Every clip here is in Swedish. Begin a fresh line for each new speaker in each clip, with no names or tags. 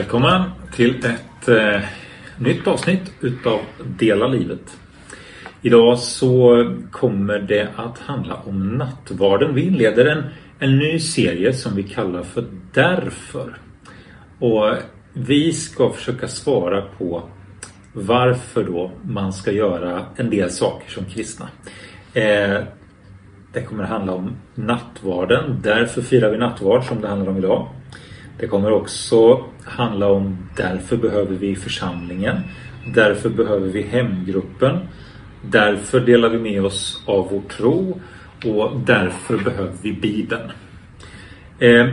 Välkommen till ett eh, nytt avsnitt utav Dela livet. Idag så kommer det att handla om nattvarden. Vi inleder en, en ny serie som vi kallar för Därför. Och vi ska försöka svara på varför då man ska göra en del saker som kristna. Eh, det kommer att handla om nattvarden. Därför firar vi nattvard som det handlar om idag. Det kommer också handla om därför behöver vi församlingen. Därför behöver vi hemgruppen. Därför delar vi med oss av vår tro och därför behöver vi Bibeln. Eh,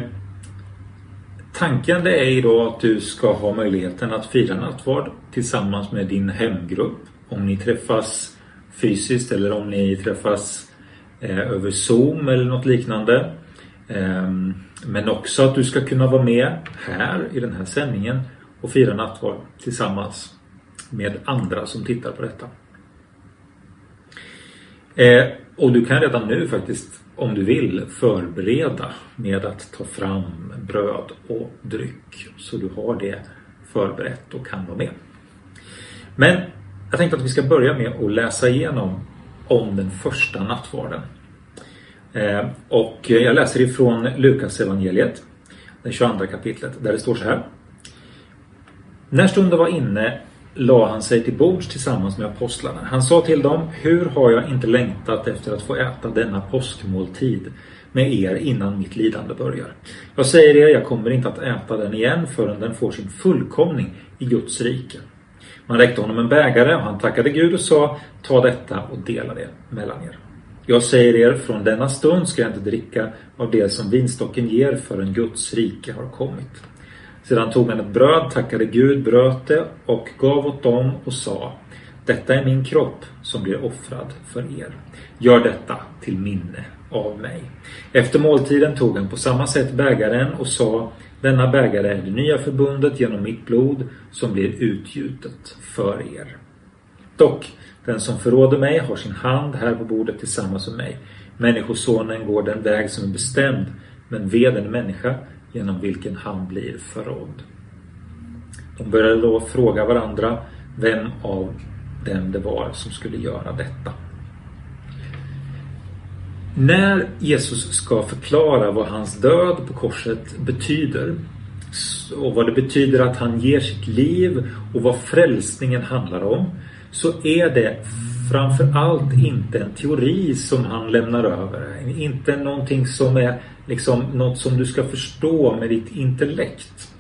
tanken det är idag att du ska ha möjligheten att fira nattvard tillsammans med din hemgrupp. Om ni träffas fysiskt eller om ni träffas eh, över Zoom eller något liknande. Eh, men också att du ska kunna vara med här i den här sändningen och fira nattvard tillsammans med andra som tittar på detta. Eh, och du kan redan nu faktiskt, om du vill, förbereda med att ta fram bröd och dryck. Så du har det förberett och kan vara med. Men jag tänkte att vi ska börja med att läsa igenom om den första nattvarden. Eh, och jag läser ifrån Lukas evangeliet, det 22 kapitlet, där det står så här. När stunden var inne la han sig till bords tillsammans med apostlarna. Han sa till dem, hur har jag inte längtat efter att få äta denna påskmåltid med er innan mitt lidande börjar. Jag säger er, jag kommer inte att äta den igen förrän den får sin fullkomning i Guds rike. Man räckte honom en bägare och han tackade Gud och sa, ta detta och dela det mellan er. Jag säger er, från denna stund ska jag inte dricka av det som vinstocken ger förrän Guds rike har kommit. Sedan tog han ett bröd, tackade Gud, bröt det och gav åt dem och sa Detta är min kropp som blir offrad för er. Gör detta till minne av mig. Efter måltiden tog han på samma sätt bägaren och sa Denna bägare är det nya förbundet genom mitt blod som blir utgjutet för er. Dock den som förråder mig har sin hand här på bordet tillsammans med mig. Människosonen går den väg som är bestämd, men ve den människa genom vilken han blir förrådd. De började då fråga varandra vem av dem det var som skulle göra detta. När Jesus ska förklara vad hans död på korset betyder och vad det betyder att han ger sitt liv och vad frälsningen handlar om så är det framförallt inte en teori som han lämnar över. Inte någonting som är liksom något som du ska förstå med ditt intellekt.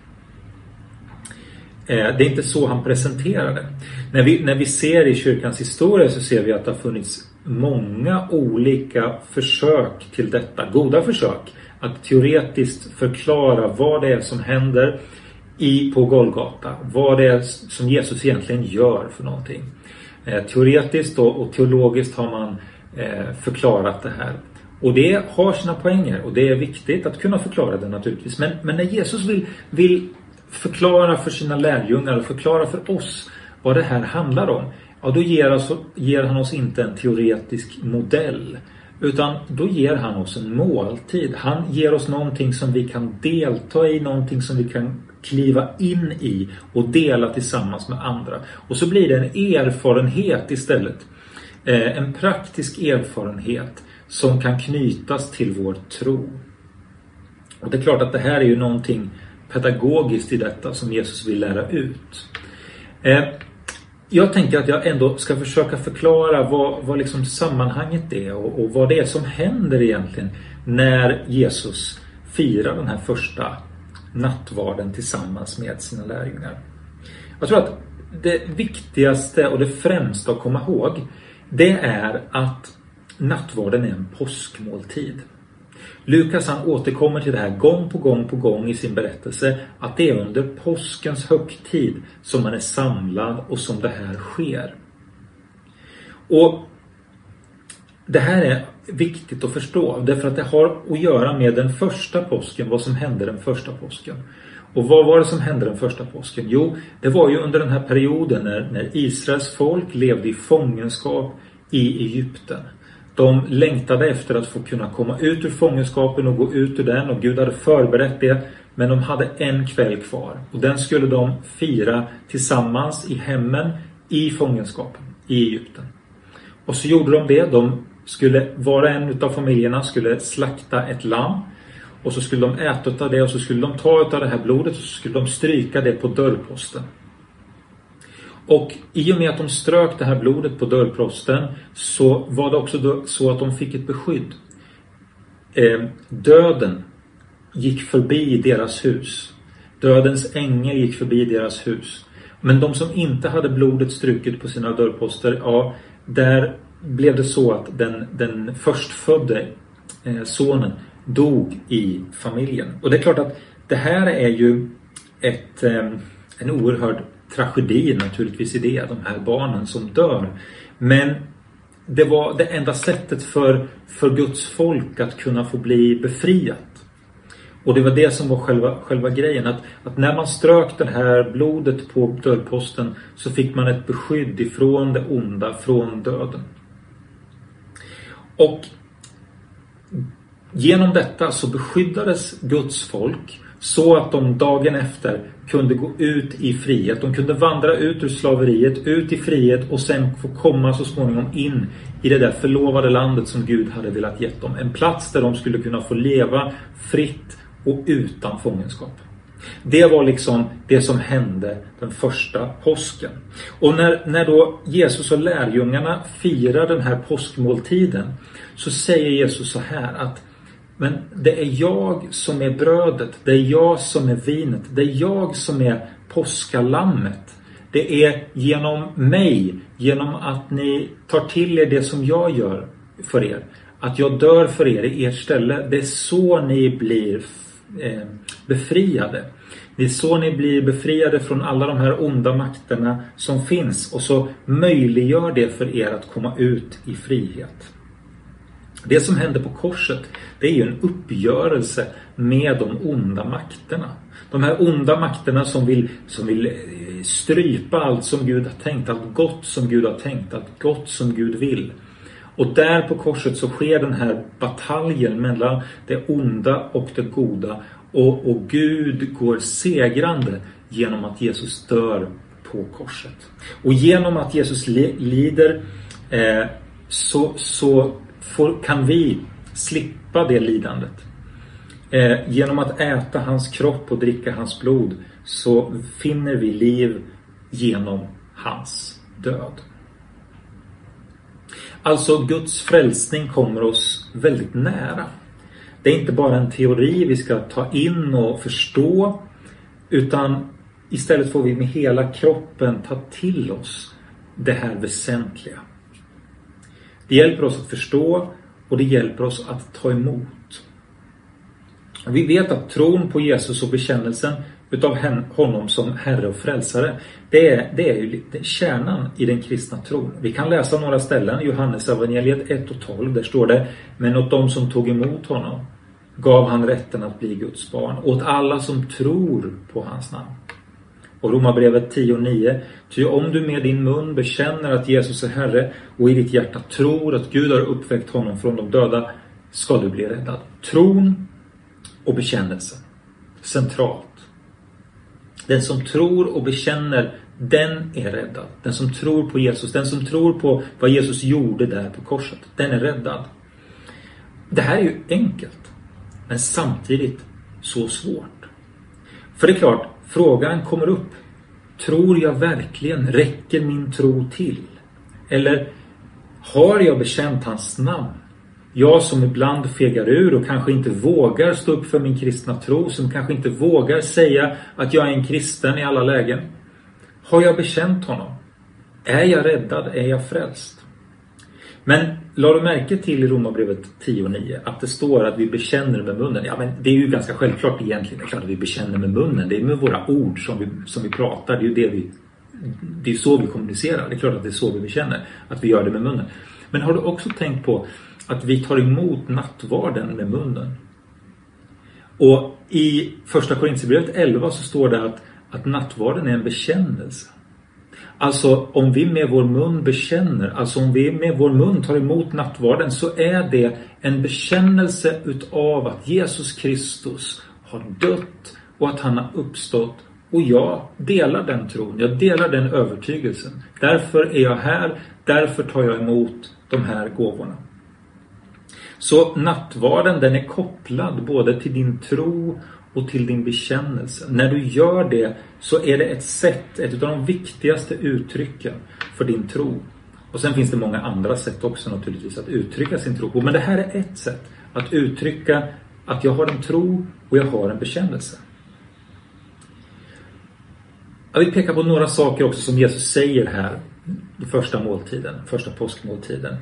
Eh, det är inte så han presenterar det. När vi, när vi ser i kyrkans historia så ser vi att det har funnits många olika försök till detta. Goda försök att teoretiskt förklara vad det är som händer i, på Golgata. Vad det är som Jesus egentligen gör för någonting. Eh, teoretiskt och teologiskt har man eh, förklarat det här. Och det har sina poänger och det är viktigt att kunna förklara det naturligtvis. Men, men när Jesus vill, vill förklara för sina lärjungar och förklara för oss vad det här handlar om. Ja, då ger, alltså, ger han oss inte en teoretisk modell. Utan då ger han oss en måltid. Han ger oss någonting som vi kan delta i, någonting som vi kan kliva in i och dela tillsammans med andra. Och så blir det en erfarenhet istället. Eh, en praktisk erfarenhet som kan knytas till vår tro. Och det är klart att det här är ju någonting pedagogiskt i detta som Jesus vill lära ut. Eh, jag tänker att jag ändå ska försöka förklara vad, vad liksom sammanhanget är och, och, vad det är som händer egentligen när Jesus firar den här första nattvarden tillsammans med sina lärjungar. Jag tror att det viktigaste och det främsta att komma ihåg det är att nattvarden är en påskmåltid. Lukas han återkommer till det här gång på gång på gång i sin berättelse att det är under påskens högtid som man är samlad och som det här sker. Och Det här är viktigt att förstå därför att det har att göra med den första påsken, vad som hände den första påsken. Och vad var det som hände den första påsken? Jo, det var ju under den här perioden när, när Israels folk levde i fångenskap i Egypten. De längtade efter att få kunna komma ut ur fångenskapen och gå ut ur den och Gud hade förberett det Men de hade en kväll kvar och den skulle de fira tillsammans i hemmen i fångenskapen i Egypten. Och så gjorde de det. De skulle, var och en utav familjerna skulle slakta ett lamm. Och så skulle de äta av det och så skulle de ta av det här blodet och så skulle de stryka det på dörrposten. Och i och med att de strök det här blodet på dörrposten så var det också så att de fick ett beskydd. Eh, döden gick förbi deras hus. Dödens ängel gick förbi deras hus. Men de som inte hade blodet struket på sina dörrposter, ja, där blev det så att den, den förstfödde eh, sonen dog i familjen. Och det är klart att det här är ju ett, eh, en oerhörd tragedi naturligtvis i det, de här barnen som dör. Men det var det enda sättet för, för Guds folk att kunna få bli befriat. Och det var det som var själva, själva grejen. Att, att när man strök det här blodet på dörrposten så fick man ett beskydd ifrån det onda, från döden. Och genom detta så beskyddades Guds folk så att de dagen efter kunde gå ut i frihet. De kunde vandra ut ur slaveriet, ut i frihet och sen få komma så småningom in i det där förlovade landet som Gud hade velat ge dem. En plats där de skulle kunna få leva fritt och utan fångenskap. Det var liksom det som hände den första påsken. Och när, när då Jesus och lärjungarna firar den här påskmåltiden så säger Jesus så här att men det är jag som är brödet, det är jag som är vinet, det är jag som är påskalammet. Det är genom mig, genom att ni tar till er det som jag gör för er. Att jag dör för er i ert ställe. Det är så ni blir eh, befriade. Det är så ni blir befriade från alla de här onda makterna som finns och så möjliggör det för er att komma ut i frihet. Det som händer på korset det är ju en uppgörelse med de onda makterna. De här onda makterna som vill, som vill eh, strypa allt som Gud har tänkt, allt gott som Gud har tänkt, allt gott som Gud vill. Och där på korset så sker den här bataljen mellan det onda och det goda. Och, och Gud går segrande genom att Jesus dör på korset. Och genom att Jesus lider eh, så, så får, kan vi slippa det lidandet. Eh, genom att äta hans kropp och dricka hans blod så finner vi liv genom hans död. Alltså Guds frälsning kommer oss väldigt nära. Det är inte bara en teori vi ska ta in och förstå utan istället får vi med hela kroppen ta till oss det här väsentliga. Det hjälper oss att förstå och det hjälper oss att ta emot. Vi vet att tron på Jesus och bekännelsen utav honom som Herre och Frälsare, det är, det är ju kärnan i den kristna tron. Vi kan läsa några ställen, Johannes evangeliet 1 och 12, där står det Men åt dem som tog emot honom gav han rätten att bli Guds barn, åt alla som tror på hans namn. Och Romarbrevet 10 och 9. Ty om du med din mun bekänner att Jesus är Herre och i ditt hjärta tror att Gud har uppväckt honom från de döda ska du bli räddad. Tron och bekännelsen. Centralt. Den som tror och bekänner, den är räddad. Den som tror på Jesus, den som tror på vad Jesus gjorde där på korset, den är räddad. Det här är ju enkelt, men samtidigt så svårt. För det är klart, Frågan kommer upp. Tror jag verkligen? Räcker min tro till? Eller har jag bekänt hans namn? Jag som ibland fegar ur och kanske inte vågar stå upp för min kristna tro, som kanske inte vågar säga att jag är en kristen i alla lägen. Har jag bekänt honom? Är jag räddad? Är jag frälst? Men la du märke till i Romarbrevet 10.9 att det står att vi bekänner med munnen? Ja, men det är ju ganska självklart egentligen. Det är klart att vi bekänner med munnen. Det är med våra ord som vi, som vi pratar. Det är ju det vi... Det är så vi kommunicerar. Det är klart att det är så vi bekänner. Att vi gör det med munnen. Men har du också tänkt på att vi tar emot nattvarden med munnen? Och i första Korintierbrevet 11 så står det att, att nattvarden är en bekännelse. Alltså om vi med vår mun bekänner, alltså om vi med vår mun tar emot nattvarden så är det en bekännelse utav att Jesus Kristus har dött och att han har uppstått och jag delar den tron, jag delar den övertygelsen. Därför är jag här, därför tar jag emot de här gåvorna. Så nattvarden den är kopplad både till din tro och till din bekännelse. När du gör det så är det ett sätt, ett av de viktigaste uttrycken för din tro. Och sen finns det många andra sätt också naturligtvis att uttrycka sin tro på. Men det här är ett sätt att uttrycka att jag har en tro och jag har en bekännelse. Jag vill peka på några saker också som Jesus säger här i första måltiden, första påskmåltiden.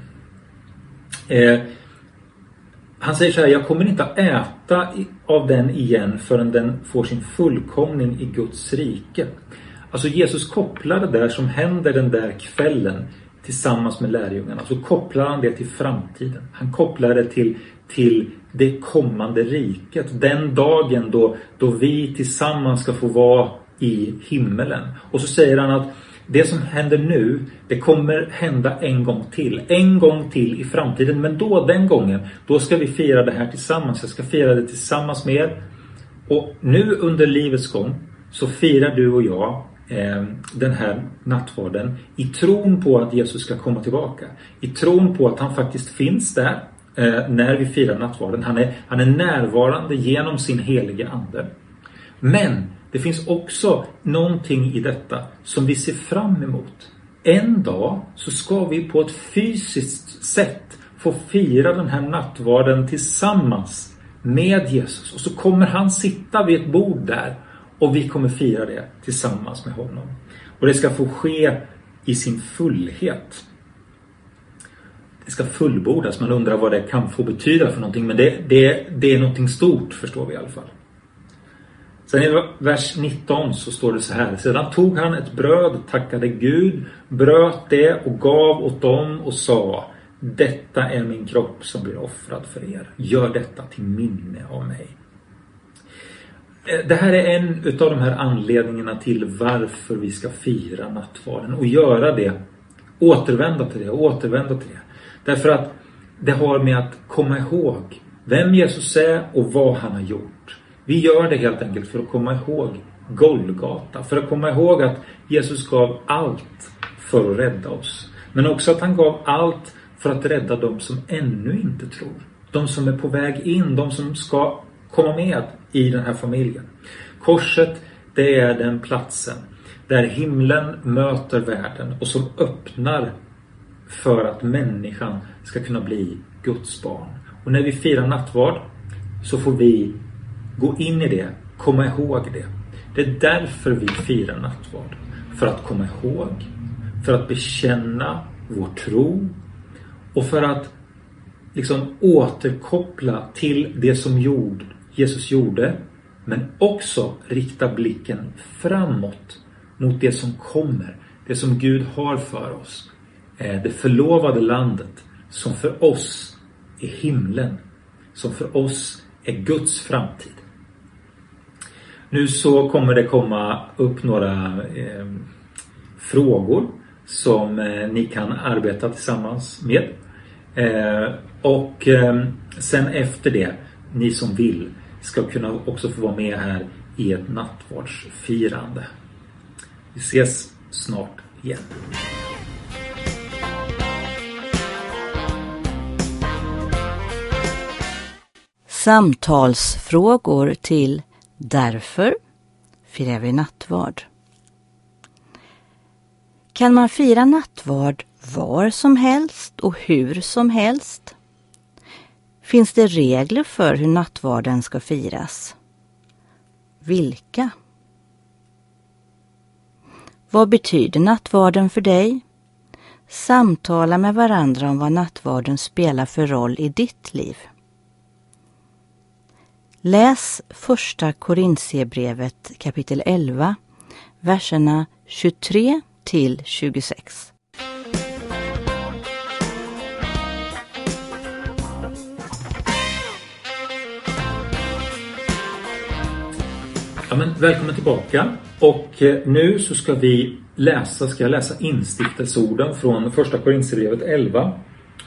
Eh, han säger så här, jag kommer inte att äta av den igen förrän den får sin fullkomning i Guds rike. Alltså Jesus kopplar det där som händer den där kvällen tillsammans med lärjungarna. Så kopplar han det till framtiden. Han kopplar det till, till det kommande riket. Den dagen då, då vi tillsammans ska få vara i himmelen. Och så säger han att det som händer nu, det kommer hända en gång till. En gång till i framtiden. Men då, den gången, då ska vi fira det här tillsammans. Jag ska fira det tillsammans med er. Och nu under livets gång så firar du och jag eh, den här nattvarden i tron på att Jesus ska komma tillbaka. I tron på att han faktiskt finns där eh, när vi firar nattvarden. Han är, han är närvarande genom sin helige Ande. Men det finns också någonting i detta som vi ser fram emot. En dag så ska vi på ett fysiskt sätt få fira den här nattvarden tillsammans med Jesus. Och så kommer han sitta vid ett bord där och vi kommer fira det tillsammans med honom. Och det ska få ske i sin fullhet. Det ska fullbordas. Man undrar vad det kan få betyda för någonting. Men det, det, det är någonting stort förstår vi i alla fall. Sen i vers 19 så står det så här. Sedan tog han ett bröd, tackade Gud, bröt det och gav åt dem och sa Detta är min kropp som blir offrad för er. Gör detta till minne av mig. Eh, det här är en utav de här anledningarna till varför vi ska fira nattvarden och göra det. Återvända till det, återvända till det. Därför att det har med att komma ihåg vem Jesus är och vad han har gjort. Vi gör det helt enkelt för att komma ihåg Golgata. För att komma ihåg att Jesus gav allt för att rädda oss. Men också att han gav allt för att rädda de som ännu inte tror. De som är på väg in, de som ska komma med i den här familjen. Korset, det är den platsen där himlen möter världen och som öppnar för att människan ska kunna bli Guds barn. Och när vi firar nattvard så får vi gå in i det, komma ihåg det. Det är därför vi firar nattvard. För att komma ihåg, för att bekänna vår tro och för att liksom återkoppla till det som gjord, Jesus gjorde men också rikta blicken framåt mot det som kommer. Det som Gud har för oss. Eh, det förlovade landet som för oss är himlen. Som för oss är Guds framtid. Nu så kommer det komma upp några eh, frågor som eh, ni kan arbeta tillsammans med. Eh, och eh, sen efter det, ni som vill, ska kunna också få vara med här i ett nattvardsfirande. Vi ses snart igen.
Samtalsfrågor till Därför firar vi nattvard. Kan man fira nattvard var som helst och hur som helst? Finns det regler för hur nattvarden ska firas? Vilka? Vad betyder nattvarden för dig? Samtala med varandra om vad nattvarden spelar för roll i ditt liv. Läs första Korintierbrevet kapitel 11, verserna 23 till 26.
Ja, men välkommen tillbaka. Och eh, nu så ska vi läsa, ska jag läsa instiftelseorden från första Korintierbrevet 11.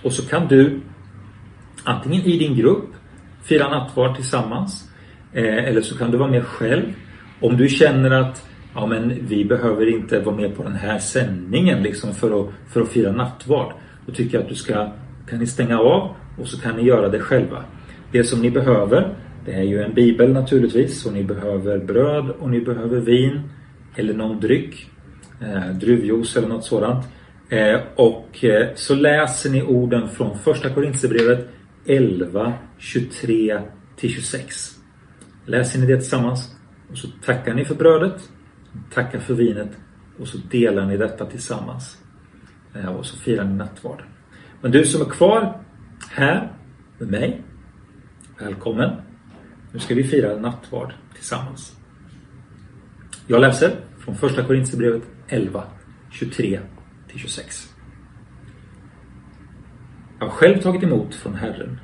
Och så kan du antingen i din grupp fira nattvard tillsammans eh, eller så kan du vara med själv. Om du känner att ja, men vi behöver inte vara med på den här sändningen liksom för, att, för att fira nattvard. Då tycker jag att du ska kan ni stänga av och så kan ni göra det själva. Det som ni behöver det är ju en bibel naturligtvis och ni behöver bröd och ni behöver vin eller någon dryck. Eh, druvjuice eller något sådant. Eh, och eh, så läser ni orden från första Korintierbrevet 11, 23 till 26. Läser ni det tillsammans och så tackar ni för brödet, tackar för vinet och så delar ni detta tillsammans. Eh, och så firar ni nattvard. Men du som är kvar här med mig, välkommen. Nu ska vi fira nattvard tillsammans. Jag läser från första Korintierbrevet 11, 23 till 26. Jag har själv tagit emot från Herren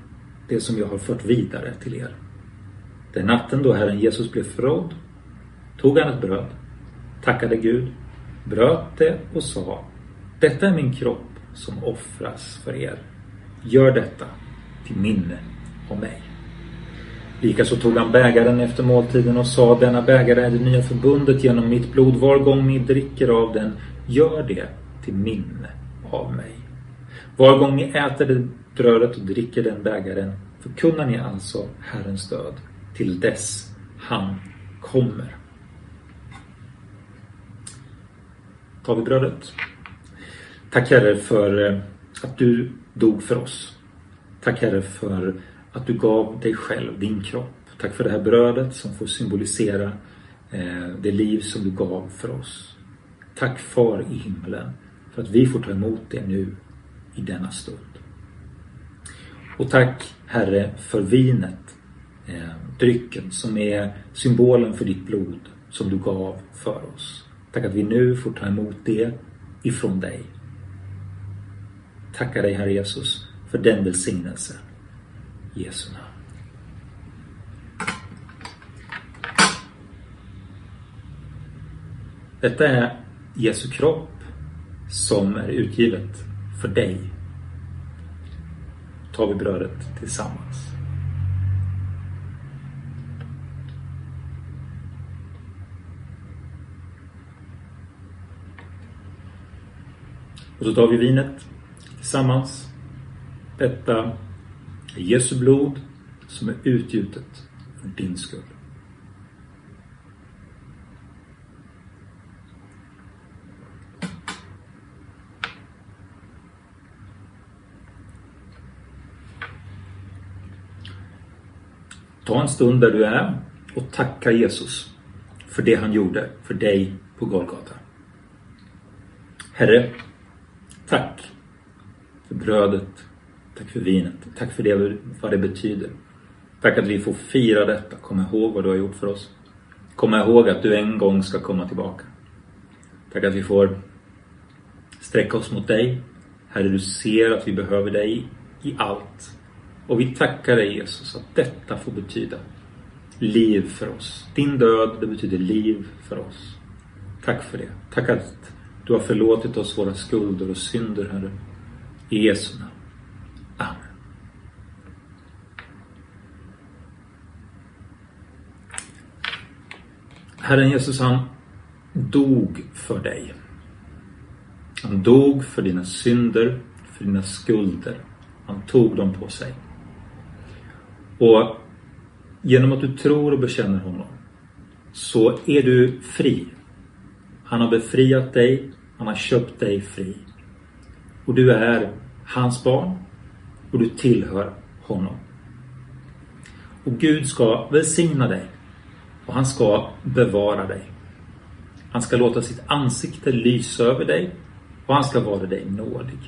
det som jag har fört vidare till er. Den natten då Herren Jesus blev förrådd tog han ett bröd, tackade Gud, bröt det och sa Detta är min kropp som offras för er. Gör detta till minne av mig. Likaså tog han bägaren efter måltiden och sa Denna bägare är det nya förbundet genom mitt blod. Var gång ni dricker av den, gör det till minne av mig. Var gång ni äter det brödet och dricker den bägaren förkunnar ni alltså Herrens död till dess han kommer. Tar vi brödet. Tack Herre för eh, att du dog för oss. Tack Herre för att du gav dig själv, din kropp. Tack för det här brödet som får symbolisera eh, det liv som du gav för oss. Tack Far i himlen för att vi får ta emot det nu i denna stund. Och tack Herre för vinet, eh, drycken som är symbolen för ditt blod som du gav för oss. Tack att vi nu får ta emot det ifrån dig. Tackar dig Herre Jesus för den välsignelse. I Jesu namn. Detta är Jesu kropp som är utgivet för dig. Tar vi brödet tillsammans. Och så tar vi vinet tillsammans. Detta är Jesu blod som är utgjutet för din skull. Ta en stund där du är och tacka Jesus för det han gjorde för dig på Golgata. Herre, tack för brödet. Tack för vinet. Tack för det, vad det betyder. Tack att vi får fira detta. Kom ihåg vad du har gjort för oss. Kom ihåg att du en gång ska komma tillbaka. Tack att vi får sträcka oss mot dig. Herre, du ser att vi behöver dig i allt. Och vi tackar dig Jesus att detta får betyda liv för oss. Din död, det betyder liv för oss. Tack för det. Tack att du har förlåtit oss våra skulder och synder, Herre. I Jesu namn. Amen. Herren Jesus han dog för dig. Han dog för dina synder, för dina skulder. Han tog dem på sig. Och genom att du tror och bekänner honom så är du fri. Han har befriat dig, han har köpt dig fri. Och du är hans barn och du tillhör honom. Och Gud ska välsigna dig och han ska bevara dig. Han ska låta sitt ansikte lysa över dig och han ska vara dig nådig.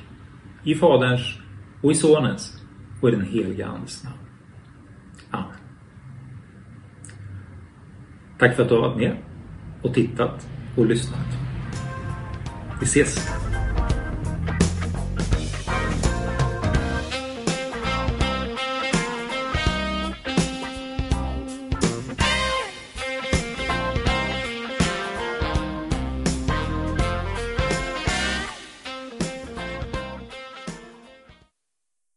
I Faderns och i Sonens och i den heliga Andes namn. Amen. Tack för att du har varit med och tittat och lyssnat. Vi ses!